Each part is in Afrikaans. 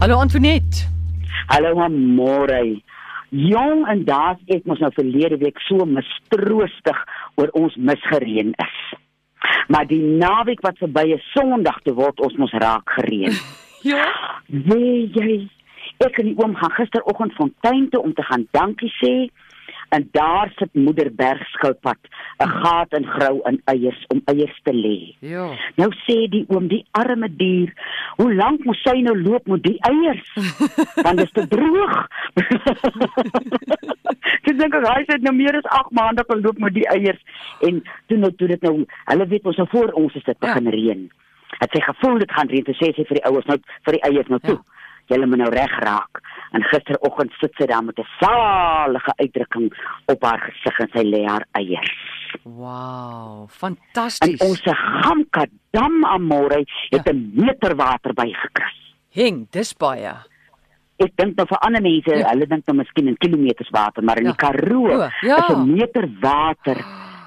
Hallo Antoinette. Hallo môre. Jong en daas ek mos nou verlede week so mistroostig oor ons misgereën is. Maar die naweek wat verby is Sondag te word ons mos raak gereën. ja. Weet jy, ek en die oom gaan gisteroggend fontein toe om te gaan dankie sê en daar sit moeder bergskilpad 'n gat in grou in eiers om eiers te lê. Ja. Nou sê die oom die arme dier, hoe lank moet sy nou loop met die eiers? Want dit is te droog. Dis dink ek hy het nou meer as 8 maande geloop met die eiers en toe nou toe dit nou hulle weet ons nou voor ons is dit Ja. begin reën. Het sy gevoel dit gaan reën, toe sê sy vir die ouers nou vir die eiers nou toe. Ja. Julle moet nou reg raak. En gisteroggend sit sy daar met 'n salige uitdrukking op haar gesig en sy lê haar eiers. Wow, En fantasties. ons Gamka dam amore het Ja. 'n meter water bygekry. hing dis baie. Ek dink nou vir ander mense, Ja. hulle dink nou miskien in kilometers water, maar in Ja. die Karoo ja. is 'n meter water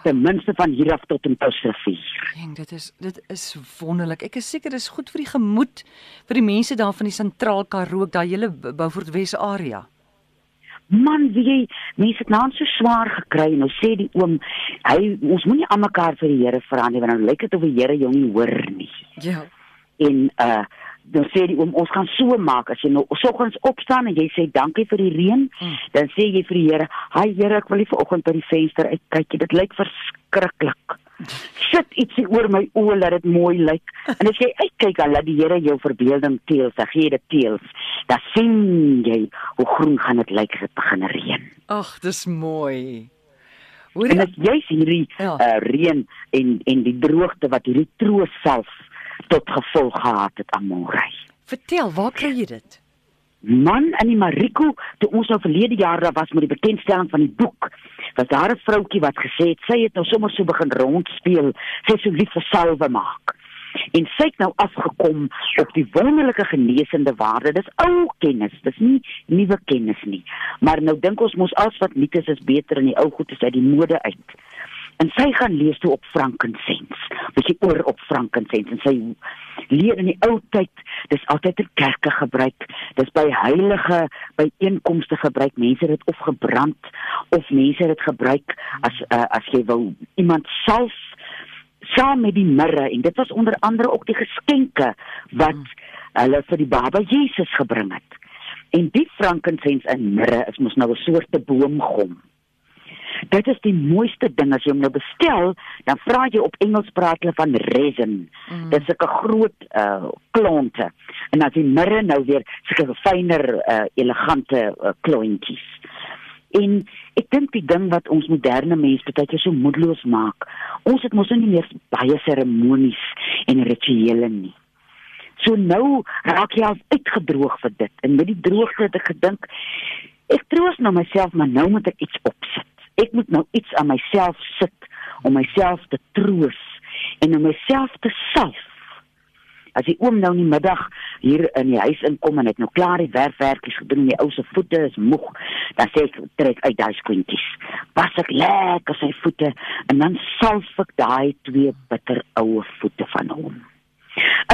ten minste van hier af tot in Touwsrivier. Hing, dit is dit is wonderlik. Ek is seker dis goed vir die gemoed vir die mense daar van die sentraal Karoo, daai hele Beaufort Wes area. Man, wie jy mense het nou so swaar gekry en nou sê die oom, hy ons moenie aan mekaar vir die Here vra nie, want dan lyk dit of die Here jou nie hoor nie. Ja. en uh dan sê die oom ons gaan so maak as jy nou soggens opstaan en jy sê dankie vir die reën Mm. dan sê jy vir die Here hi Here ek wil nie vanoggend by die venster uitkyk nie dit lyk verskriklik sit ietsie oor my oë dat dit mooi lyk en as jy uitkyk dan laat die Here jou verbeelding teels dan gee jy dit teels dan sien jy hoe groen gaan dit lyk as dit begin reën Ag, dis mooi. Hoor en jy? dit is juis hierdie Ja. uh reën en en die droogte wat hierdie troos self tot gevolg gehad het aan môre Vertel, waar kry jy dit? man in die Mariko toe ons nou verlede jaar daar was met die bekendstelling van die boek was daar 'n vroutjie wat gesê het sy het nou sommer so begin rondspeel. Sy sou lief vir salwe maak. En sy het nou afgekom op die wonderlike genesende waarde. Dis ou kennis dis nie nuwe kennis nie. Maar nou dink ons mos als wat nuut is is beter en die ou goed is uit die mode uit en sy gaan lees toe op frankincense. Bietjie oor op frankincense en sy leer in die ou tyd dis altyd in kerke gebruik. Dis by heilige byeenkomste gebruik. Mense het dit of gebrand of mense het dit gebruik as uh, as jy wou iemand salf saam met die mirre. En dit was onder andere ook die geskenke wat hulle vir die baba Jesus gebring het. En die frankincense en mirre is mos nou 'n soort te boomgom Dit is die mooiste ding as jy hom nou bestel, dan vra jy op Engels praat hulle van resin. Mm. Dit is 'n groot uh klonte. En as die mirre nou weer sulke fyner uh elegante uh, klontjies. En ek dink die ding wat ons moderne mense baie keer so moedeloos maak, ons het mos nou nie meer baie seremonies en rituele nie. So nou raak jy al uitgedroog vir dit. En met die droogte het ek gedink ek troos nou myself, maar nou moet ek iets opsit. Ek moet nou iets aan myself sit om myself te troos en om myself te salf. As die oom nou in die middag hier in die huis inkom en het nou klaar die werkwerkies gedoen en die ou se voete is moeg, dan sê ek trek uit daai skoentjies. Was ek lekker sy voete en dan salf ek daai twee bitter oue voete van hom.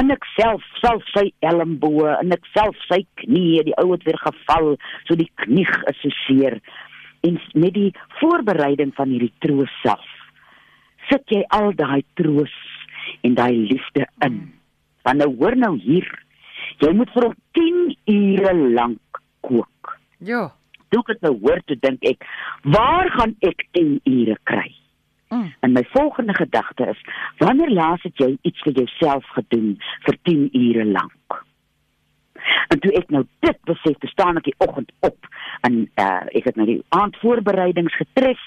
En ek self self sy elmboë en ek self sy knie, die ou het weer geval, so die knie is so seer. En met die voorbereiding van hierdie troos self, sit jy al daai troos en daai liefde in. Want nou hoor nou hier, jy moet vir hom 10 ure lank kook. Ja. Toe ek dit nou hoor, toe dink ek, waar gaan ek 10 ure kry? Mm. En my volgende gedagte is, wanneer laas het jy iets vir jouself gedoen vir 10 ure lank? En toe ek nou dit besef, staan ek die oggend op en uh, ek het nou die aandvoorbereidings getref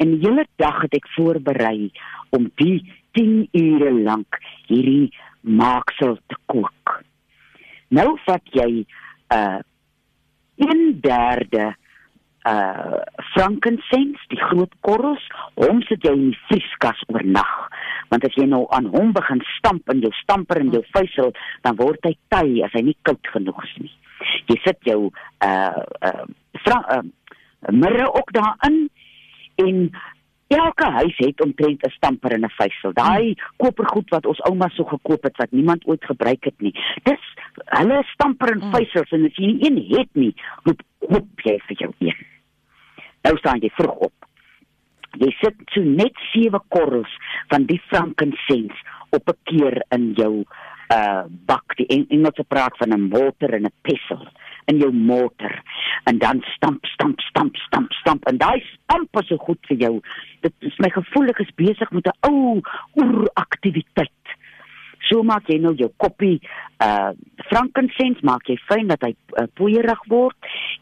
en die hele dag het ek voorberei om die 10 ure lank hierdie maaksel te kook. Nou vat jy uh 1/3 uh frankincense, die groot korrels, hom sit jy in die vrieskas oornag. Want as jy nou aan hom begin stamp in jou stamper en jou vuisel, dan word hy taai as hy nie koud genoeg is nie. Jy sit jou uh uh, fra, uh mirre ook daarin en Elke huis het omtrent 'n stamper en 'n vuisel. Daai kopergoed wat ons ouma so gekoop het wat niemand ooit gebruik het nie. Dis hulle stamper en vuisels en as jy nie een het nie, roep koop jy vir jou een. Nou staan jy vroeg op. Jy sit so net sewe korrels van die frankincense op 'n keer in jou uh bak. Die Engelse praat van 'n mortar en 'n pestle in jou motor en dan stamp stamp stamp stamp stamp en daai stamp is so goed vir jou. Dit is my gevoel ek is besig met 'n ou oeraktiwiteit. So maak jy nou jou koppie uh frankincense maak jy fyn dat hy uh, poeierig word.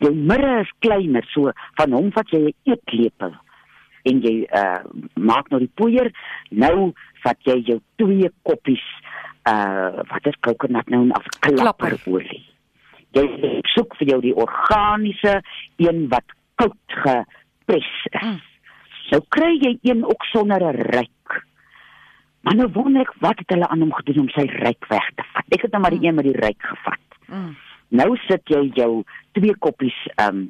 Jou mirre is kleiner so van hom wat jy 'n eetlepel en jy uh maak nou die poeier. Nou vat jy jou twee koppies uh wat is coconut nou af klapperolie jy soek vir jou die organiese een wat koud gepres is. Mm. Nou kry jy een ook sonder 'n ryk. Maar nou wonder ek wat het hulle aan hom gedoen om sy ryk weg te vat. Ek het nou maar die mm. een met die ryk gevat. Mm. Nou sit jy jou twee koppies ehm um,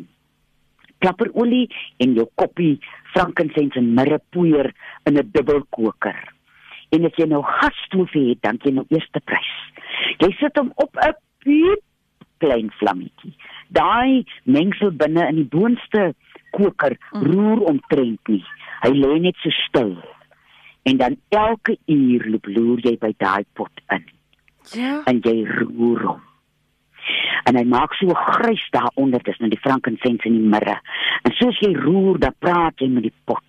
klapperolie en jou koppie frankincense en mirrepoeier in 'n dubbelkoker. En as jy nou gasstoof het, dan jy nou eerste prys. Jy sit hom op 'n piep klein vlammetjie. Daai mengsel binne in die boonste koker mm. roer omtrent nie. Hy lê net so stil. En dan elke uur loop loer jy by daai pot in. Ja. En jy roer hom. En hy maak so grys daaronder tussen die frankincense en die mirre. En soos jy roer, dan praat jy met die pot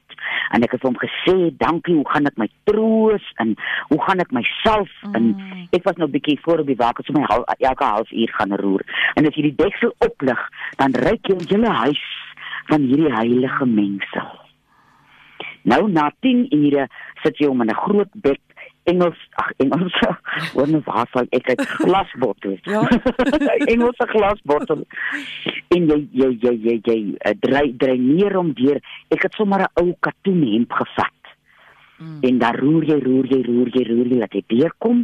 en ek het hom gesê dankie hoe gaan ek my troos en hoe gaan ek myself mm. en ek was nou bietjie voor op die wakker so my hal, elke half uur gaan roer en as jy die deksel oplig dan ryk jy hele huis van hierdie heilige mengsel nou na 10 ure sit jy om in 'n groot bed Engels ag Engels wonder waar sal ek uit glasbottel. Ja. Engelse glasbottel. En jy jy jy jy jy uh, dry dry neer om deur. Ek het sommer 'n ou katoen hemp gevat. Mm. en dan roer jy roer jy roer jy roer jy laat dit deurkom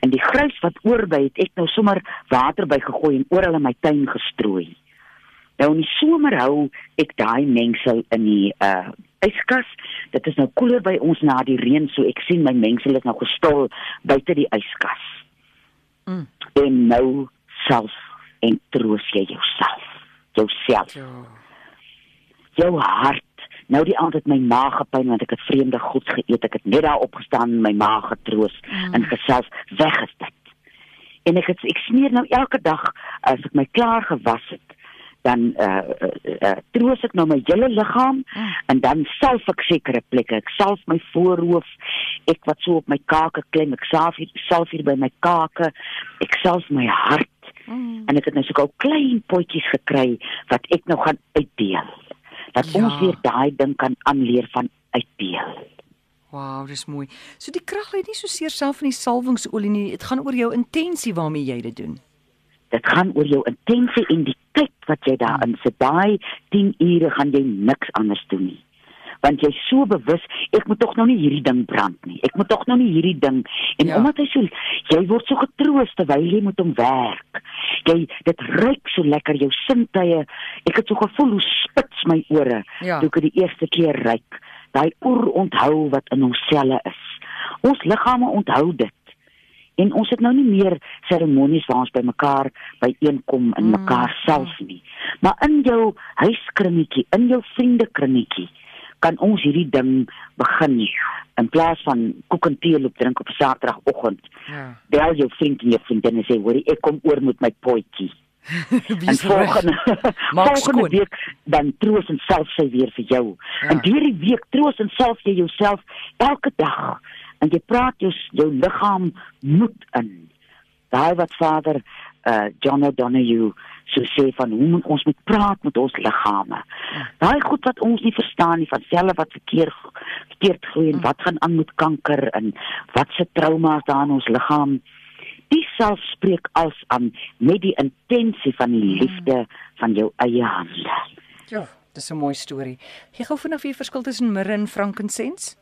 en die grys wat oorbly het ek nou sommer water by gegooi en oral in my tuin gestrooi nou in die somer hou ek daai mengsel in die uh yskas. Dit is nou koeler by ons na die reën, so ek sien my mengsel is nou gestol buite die yskas. Mm. En nou self en troos jy jouself. Jouself. Ja. Jou hart. Nou die aand het my maag gepyn want ek het vreemde goed geëet. Ek het net daar opgestaan en my maag getroos mm. en geself weggestap. En ek het ek smeer nou elke dag as ek my klaar gewas het dan uh, uh, uh, troos ek nou my hele liggaam mm. en dan self ek sekere plekke ek self my voorhoof ek wat so op my kake klem ek self hier self hier by my kake ek self my hart mm. en ek het nou so 'n klein potjies gekry wat ek nou gaan uitdeel dat ja. ons weer daai ding kan aanleer van uitdeel Wow, dis mooi. So die krag lê nie so seer self in die salwingsolie nie. Dit gaan oor jou intensie waarmee jy dit doen. Dit gaan oor jou intensie en die tyd wat jy daarin sit. Daai 10 ure gaan jy niks anders doen nie. Want jy's so bewus, ek moet tog nou nie hierdie ding brand nie. Ek moet tog nou nie hierdie ding en ja. omdat hy so jy word so getroos terwyl jy met hom werk. Jy dit ruik so lekker jou sintuie. Ek het so gevoel hoe spits my ore ja. toe ek die eerste keer ruik. Daai oor onthou wat in ons selle is. Ons liggame onthou dit. En ons het nou nie meer seremonies waar ons by mekaar byeenkom in mm. mekaar self nie. Maar in jou huiskringetjie, in jou vriendekringetjie kan ons hierdie ding begin in plaas van koek en tee loop drink op Saterdagoggend. Ja. Bel jou vriend en jou vriendin en sê, "Hoor, ek kom oor met my potjie." en volgende volgende week dan troos en self sy weer vir jou. Ja. En hierdie week troos en self jy jouself elke dag en jy praat jou jou liggaam moed in. Daai wat Vader uh John O'Donoghue so sê van hoe moet ons moet praat met ons liggame. Daai goed wat ons nie verstaan nie van selle wat verkeerd verkeerd groei en wat gaan aan met kanker en wat se trauma's daar in ons liggaam. Dis self spreek als aan met die intensie van die liefde van jou eie hande. Ja, dis 'n mooi storie. Gee gou vinnig vir verskil tussen mirre en frankincense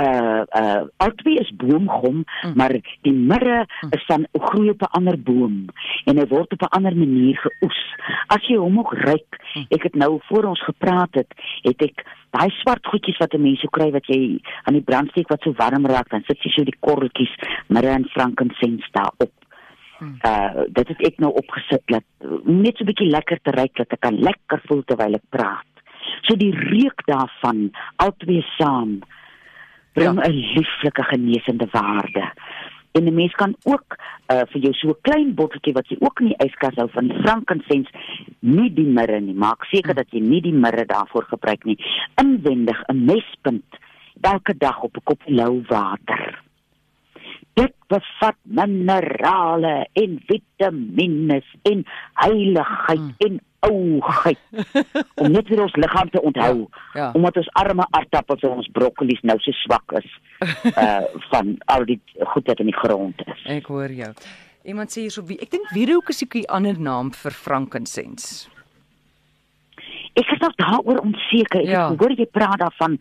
uh uh albei is boomgom, mm. maar die mirre mm. is van groei op 'n ander boom en hy word op 'n ander manier geoes. As jy hom ook ryk, Hm. Ek het nou voor ons gepraat het, het ek daai swart goedjies wat 'n mens so kry wat jy aan die brandsteek wat so warm raak, dan sit jy so die korreltjies mirre en frankincense daarop. Uh dit het ek nou opgesit dat net so 'n bietjie lekker te ruik dat ek kan lekker voel terwyl ek praat. So die reuk daarvan albei saam bring 'n ja. lieflike genesende waarde. En 'n mens kan ook uh vir jou so 'n klein botteltjie wat jy ook in die yskas hou van frankincense nie die mirre nie. Maak seker dat jy nie die mirre daarvoor gebruik nie. Inwendig 'n mespunt elke dag op 'n koppie lou water. Dit bevat minerale en vitamiene en heiligheid hmm. en ougheid om net vir ons liggaam te onthou ja, ja. omdat ons arme aardappels en ons broccoli's nou so swak is uh van al die goed wat in die grond is. Ek hoor jou. Iemand sê hierso wie ek dink wierook is 'n ander naam vir frankincense. Ek is nog daaroor onseker. Ek ja. hoor jy praat daarvan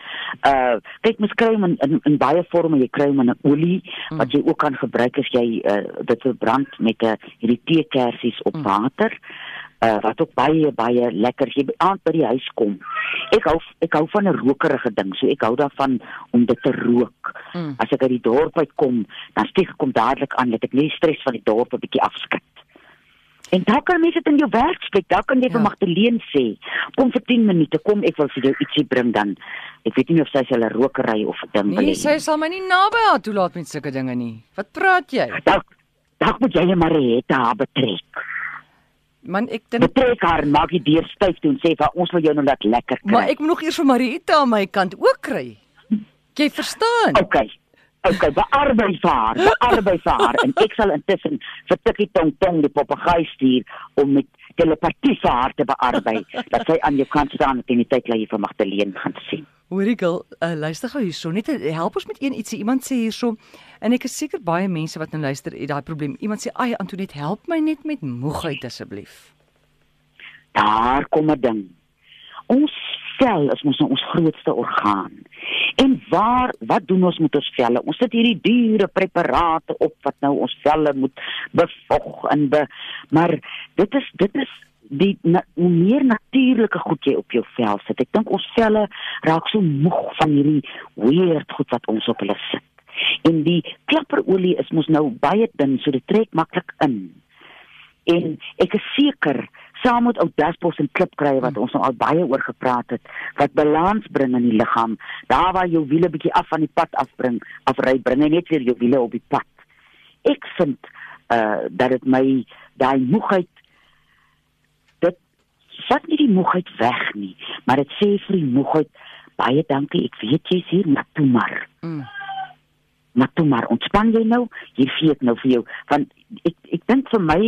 uh kyk mens kry hom in, in in baie forme. Jy kry hom in 'n olie mm. wat jy ook kan gebruik as jy uh dit verbrand met 'n uh, hierdie teekersies op mm. water. Uh, wat ook baie baie lekker jy aand by die huis kom. Ek hou ek hou van 'n rokerige ding, so ek hou daarvan om dit te rook. Mm. As ek uit die dorp uitkom, dan steek ek kom dadelik aan dat ek nie stres van die dorp 'n bietjie afskud. En daar kan mense dit in jou werksplek, daar kan jy ja. vir Magdalene sê, kom vir 10 minute, kom ek wil vir jou ietsie bring dan. Ek weet nie of sy hulle rokery of 'n ding wil hê. Nee, sy sal my nie naby haar toelaat met sulke dinge nie. Wat praat jy? Dalk dalk moet jy Marietta betrek. Man, ek dink betrek haar maak die deur styf toe en sê vir ons wil jou nou net lekker kry. Maar ek moet nog eers vir Marietta aan my kant ook kry. Jy verstaan? Okay. Okay, bearbei vaar, bearbei vaar en ek sal intussen vir Tikkie Tong Tong die papegaai stuur om met telepatie vir haar te bearbei dat sy aan jou kant staan en die tyd lê vir Magdalene gaan sien. Hoorie gil, uh, luister gou hierso, net help ons met een ietsie. Iemand sê hierso en ek is seker baie mense wat nou luister het daai probleem. Iemand sê, "Ag Antoinette, help my net met moegheid asseblief." Daar kom 'n ding. Ons vel is mos nou ons grootste orgaan. En waar wat doen ons met ons velle? Ons sit hierdie dure preparate op wat nou ons velle moet bevog en be maar dit is dit is die na, hoe meer natuurlike goed jy op jou vel sit. Ek dink ons velle raak so moeg van hierdie weird goed wat ons op hulle sit. En die klapperolie is mos nou baie dun, so dit trek maklik in. En ek is seker saam met ou daspos en klipkrye wat ons nou al baie oor gepraat het wat balans bring in die liggaam. Daar waar jou wiele bietjie af van die pad afbring afry bring net weer jou wiele op die pad. Ek vind uh dat dit my daai moegheid dit vat nie die moegheid weg nie maar dit sê vir die moegheid baie dankie ek weet jy's hier maar toe maar. Mm maar toe maar ontspan jy nou? Hier gee ek nou vir jou. Want ek ek dink vir my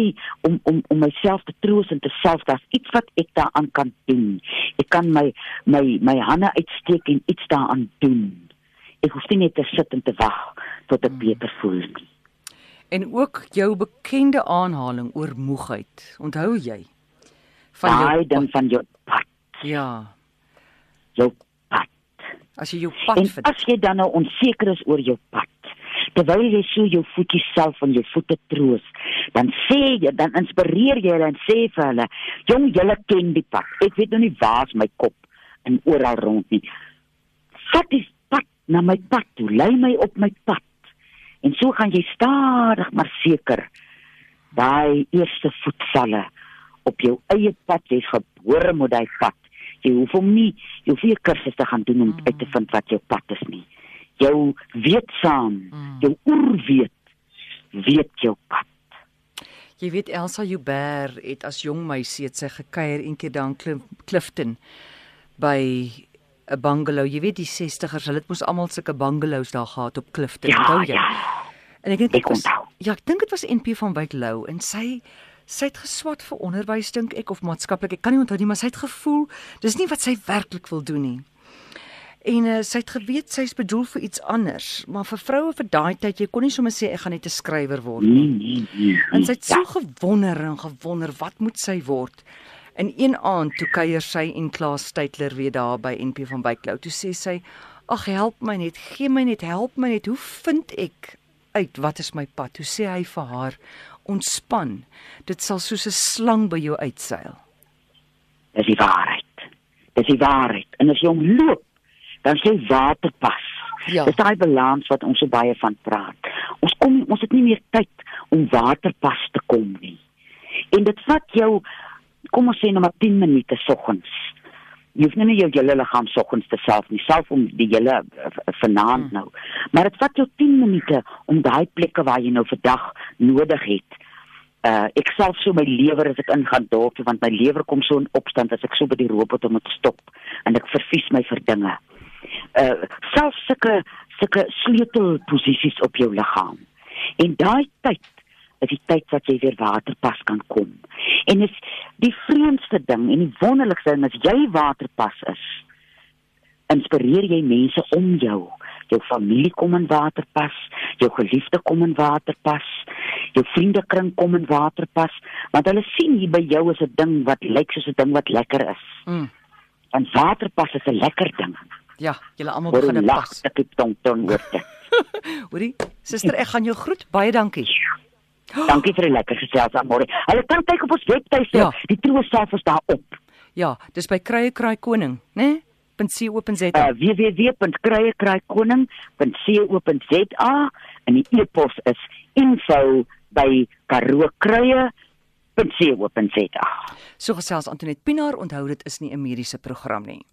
om om om myself te troos en te self dat iets wat ek daaraan kan doen. Ek kan my my my hande uitsteek en iets daaraan doen. Ek hoef nie net te sit en te wag tot ek hmm. beter voel nie. En ook jou bekende aanhaling oor moegheid. Onthou jy van jou ding van jou pad. Ja. Jou pad. As jy jou pad en vind as jy dan nou onseker is oor jou pad terwyl jy so jou voetjies self van jou voete troos, dan sê jy, dan inspireer jy hulle en sê vir hulle, "Jong, julle ken die pad. Ek weet nou nie waar's my kop en oral rond nie. Vat die pad na my pad toe, lei my op my pad." En so gaan jy stadig maar seker daai eerste voetstalle op jou eie pad jy's gebore met daai pad. Jy hoef hom nie, jy hoef nie kursusse te gaan doen om uit te vind wat jou pad is nie jou weetsaam, mm. jou oerweet weet jou pad. Jy weet Elsa Joubert het as jong meisie het sy gekuier eendag in Clifton by 'n bungalow. Jy weet die 60ers, hulle het mos almal sulke bungalows daar gehad op Clifton, ja, onthou jy? Ja. En ek dink dit was Ja, ek dink dit was NP van Wyk Lou en sy sy het geswat vir onderwys dink ek of maatskaplik. Ek kan nie onthou nie, maar sy het gevoel dis nie wat sy werklik wil doen nie. En uh, sy het geweet sy's bedoel vir iets anders, maar vir vroue vir daai tyd jy kon nie sommer sê ek gaan net 'n skrywer word nie. Nee, nee, nee, en sy het so gewonder en gewonder wat moet sy word. In een aand toe kuier sy en Klaas Steytler weer daar by NP van Byklou. Toe sê sy: "Ag help my net, gee my net, help my net. Hoe vind ek uit wat is my pad?" Toe sê hy vir haar: "Ontspan. Dit sal soos 'n slang by jou uitseil." Dis die waarheid. Dis die waarheid. En as jy hom loop, dan sê water pas. Ja. Dis daai balans wat ons so baie van praat. Ons kom ons het nie meer tyd om waterpas te kom nie. En dit vat jou kom ons sê net maar 10 minute soggens. Jy hoef nie jou hele liggaam soggens te self nie, self om die hele eh, vanaand hmm. nou. Maar dit vat jou 10 minute om daai plekke waar jy nou vandag nodig het. Uh ek self so my lewer as ek ingaan dorp want my lewer kom so in opstand as ek so by die robot om te stop en ek vervies my vir dinge uh selfs sulke sulke sleutelposisies op jou liggaam. En daai tyd is die tyd wat jy weer waterpas kan kom. En is die vreemdste ding en die wonderlikste ding as jy waterpas is, inspireer jy mense om jou. Jou familie kom in waterpas, jou geliefde kom in waterpas, jou vriendekring kom in waterpas, want hulle sien hier by jou is 'n ding wat lyk soos 'n ding wat lekker is. Mm. En waterpas is 'n lekker ding. Ja, julle almal begin pas. Ek het tong tong hoor. Hoorie, suster, ek gaan jou groet. Baie dankie. Dankie vir die lekker gesels aan môre. Hulle kan kyk op ons webtuiste. Ja. Die troos self is daar op. Ja, dis by Krye Kraai Koning, né? Nee? .co.za. Uh, www.kryekraaikoning.co.za en die e-pos is info@karookruie.co.za. So gesels Antoinette Pinaar, onthou dit is nie 'n mediese program nie.